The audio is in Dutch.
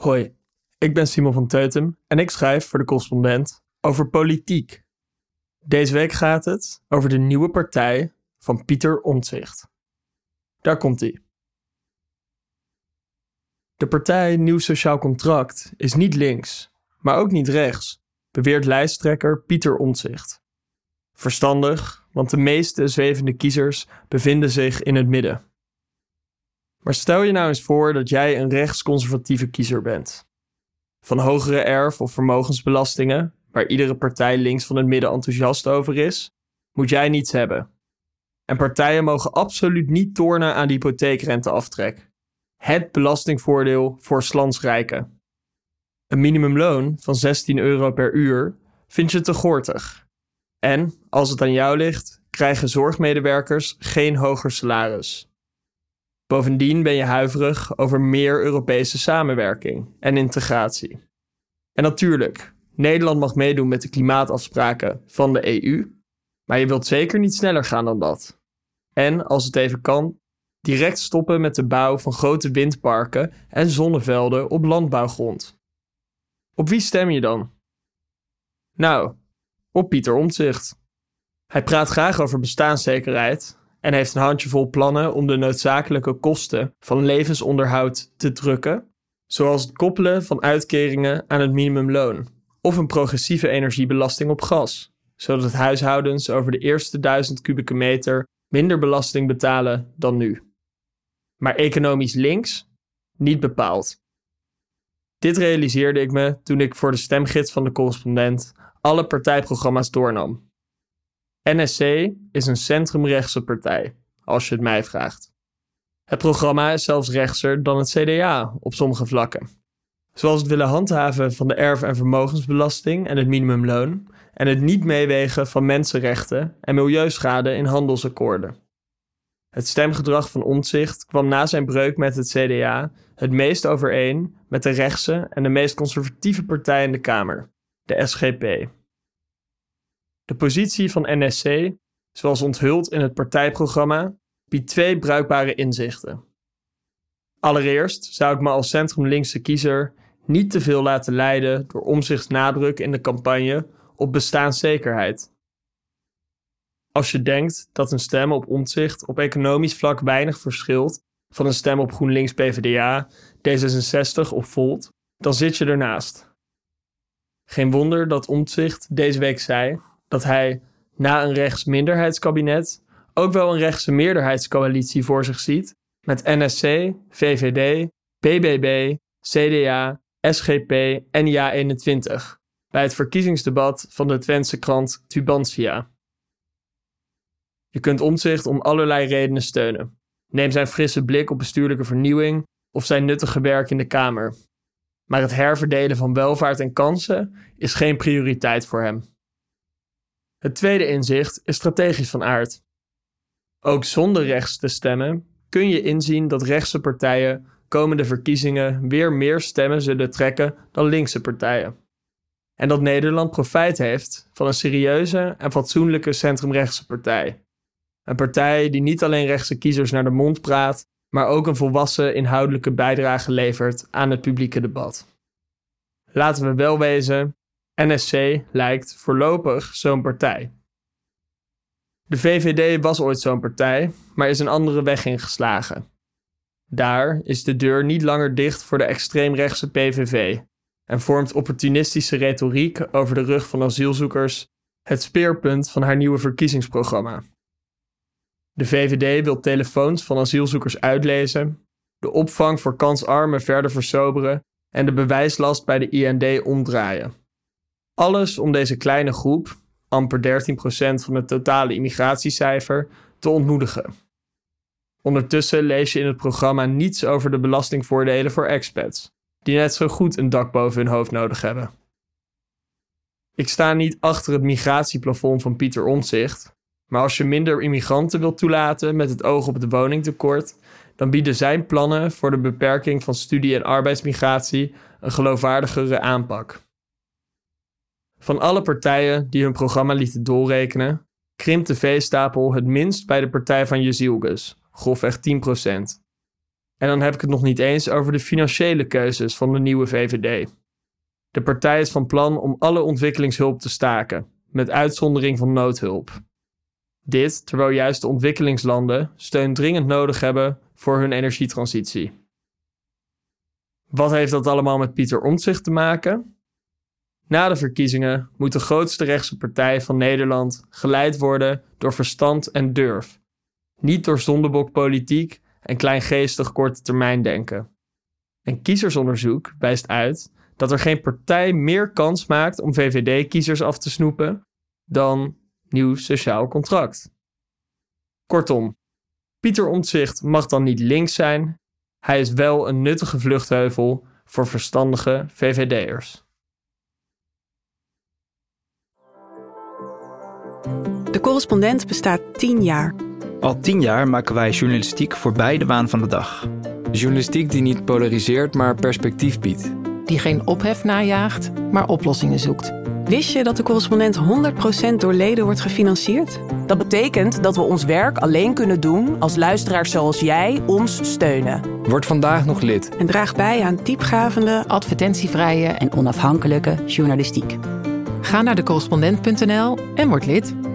Hoi, ik ben Simon van Teutem en ik schrijf voor de correspondent over politiek. Deze week gaat het over de nieuwe partij van Pieter Omtzigt. Daar komt hij. De partij Nieuw Sociaal Contract is niet links, maar ook niet rechts, beweert lijsttrekker Pieter Omtzigt. Verstandig, want de meeste zwevende kiezers bevinden zich in het midden. Maar stel je nou eens voor dat jij een rechtsconservatieve kiezer bent. Van hogere erf- of vermogensbelastingen, waar iedere partij links van het midden enthousiast over is, moet jij niets hebben. En partijen mogen absoluut niet tornen aan de hypotheekrenteaftrek. Het belastingvoordeel voor slansrijken. Een minimumloon van 16 euro per uur vind je te gortig. En, als het aan jou ligt, krijgen zorgmedewerkers geen hoger salaris. Bovendien ben je huiverig over meer Europese samenwerking en integratie. En natuurlijk, Nederland mag meedoen met de klimaatafspraken van de EU, maar je wilt zeker niet sneller gaan dan dat. En als het even kan, direct stoppen met de bouw van grote windparken en zonnevelden op landbouwgrond. Op wie stem je dan? Nou, op Pieter Omtzigt. Hij praat graag over bestaanszekerheid en heeft een handjevol plannen om de noodzakelijke kosten van levensonderhoud te drukken, zoals het koppelen van uitkeringen aan het minimumloon of een progressieve energiebelasting op gas, zodat huishoudens over de eerste duizend kubieke meter minder belasting betalen dan nu. Maar economisch links? Niet bepaald. Dit realiseerde ik me toen ik voor de stemgids van de correspondent alle partijprogramma's doornam. NSC is een centrumrechtse partij, als je het mij vraagt. Het programma is zelfs rechtser dan het CDA op sommige vlakken. Zoals het willen handhaven van de erf- en vermogensbelasting en het minimumloon en het niet meewegen van mensenrechten en milieuschade in handelsakkoorden. Het stemgedrag van Omtzigt kwam na zijn breuk met het CDA het meest overeen met de rechtse en de meest conservatieve partij in de Kamer, de SGP. De positie van NSC, zoals onthuld in het partijprogramma, biedt twee bruikbare inzichten. Allereerst zou ik me als centrum-linkse kiezer niet te veel laten leiden door omzichtsnadruk in de campagne op bestaanszekerheid. Als je denkt dat een stem op omzicht op economisch vlak weinig verschilt van een stem op GroenLinks PvdA, D66 of Volt, dan zit je ernaast. Geen wonder dat Omtzigt deze week zei dat hij na een rechtsminderheidskabinet ook wel een rechtse meerderheidscoalitie voor zich ziet met NSC, VVD, BBB, CDA, SGP en JA21 bij het verkiezingsdebat van de Twentse krant Tubantia. Je kunt Omtzigt om allerlei redenen steunen. Neem zijn frisse blik op bestuurlijke vernieuwing of zijn nuttige werk in de Kamer. Maar het herverdelen van welvaart en kansen is geen prioriteit voor hem. Het tweede inzicht is strategisch van aard. Ook zonder rechts te stemmen kun je inzien dat rechtse partijen komende verkiezingen weer meer stemmen zullen trekken dan linkse partijen. En dat Nederland profijt heeft van een serieuze en fatsoenlijke centrumrechtse partij. Een partij die niet alleen rechtse kiezers naar de mond praat, maar ook een volwassen inhoudelijke bijdrage levert aan het publieke debat. Laten we wel wezen, NSC lijkt voorlopig zo'n partij. De VVD was ooit zo'n partij, maar is een andere weg ingeslagen. Daar is de deur niet langer dicht voor de extreemrechtse PVV en vormt opportunistische retoriek over de rug van asielzoekers het speerpunt van haar nieuwe verkiezingsprogramma. De VVD wil telefoons van asielzoekers uitlezen, de opvang voor kansarmen verder versoberen en de bewijslast bij de IND omdraaien. Alles om deze kleine groep, amper 13% van het totale immigratiecijfer, te ontmoedigen. Ondertussen lees je in het programma niets over de belastingvoordelen voor expats, die net zo goed een dak boven hun hoofd nodig hebben. Ik sta niet achter het migratieplafond van Pieter Omtzigt, maar als je minder immigranten wilt toelaten met het oog op het woningtekort, dan bieden zijn plannen voor de beperking van studie- en arbeidsmigratie een geloofwaardigere aanpak. Van alle partijen die hun programma lieten doorrekenen, krimpt de veestapel het minst bij de partij van Jezielgus, grofweg 10%. En dan heb ik het nog niet eens over de financiële keuzes van de nieuwe VVD. De partij is van plan om alle ontwikkelingshulp te staken, met uitzondering van noodhulp. Dit terwijl juist de ontwikkelingslanden steun dringend nodig hebben voor hun energietransitie. Wat heeft dat allemaal met Pieter Omtzigt te maken? Na de verkiezingen moet de grootste rechtse partij van Nederland geleid worden door verstand en durf, niet door zondebokpolitiek en kleingeestig korte termijn denken. Een kiezersonderzoek wijst uit dat er geen partij meer kans maakt om VVD-kiezers af te snoepen dan nieuw sociaal contract. Kortom, Pieter Omtzigt mag dan niet links zijn, hij is wel een nuttige vluchtheuvel voor verstandige VVD'ers. De correspondent bestaat 10 jaar. Al tien jaar maken wij journalistiek voorbij de waan van de dag. Journalistiek die niet polariseert, maar perspectief biedt. Die geen ophef najaagt, maar oplossingen zoekt. Wist je dat de correspondent 100% door leden wordt gefinancierd? Dat betekent dat we ons werk alleen kunnen doen als luisteraars zoals jij ons steunen. Word vandaag nog lid. En draag bij aan diepgravende, Advertentievrije en onafhankelijke journalistiek. Ga naar decorrespondent.nl en word lid.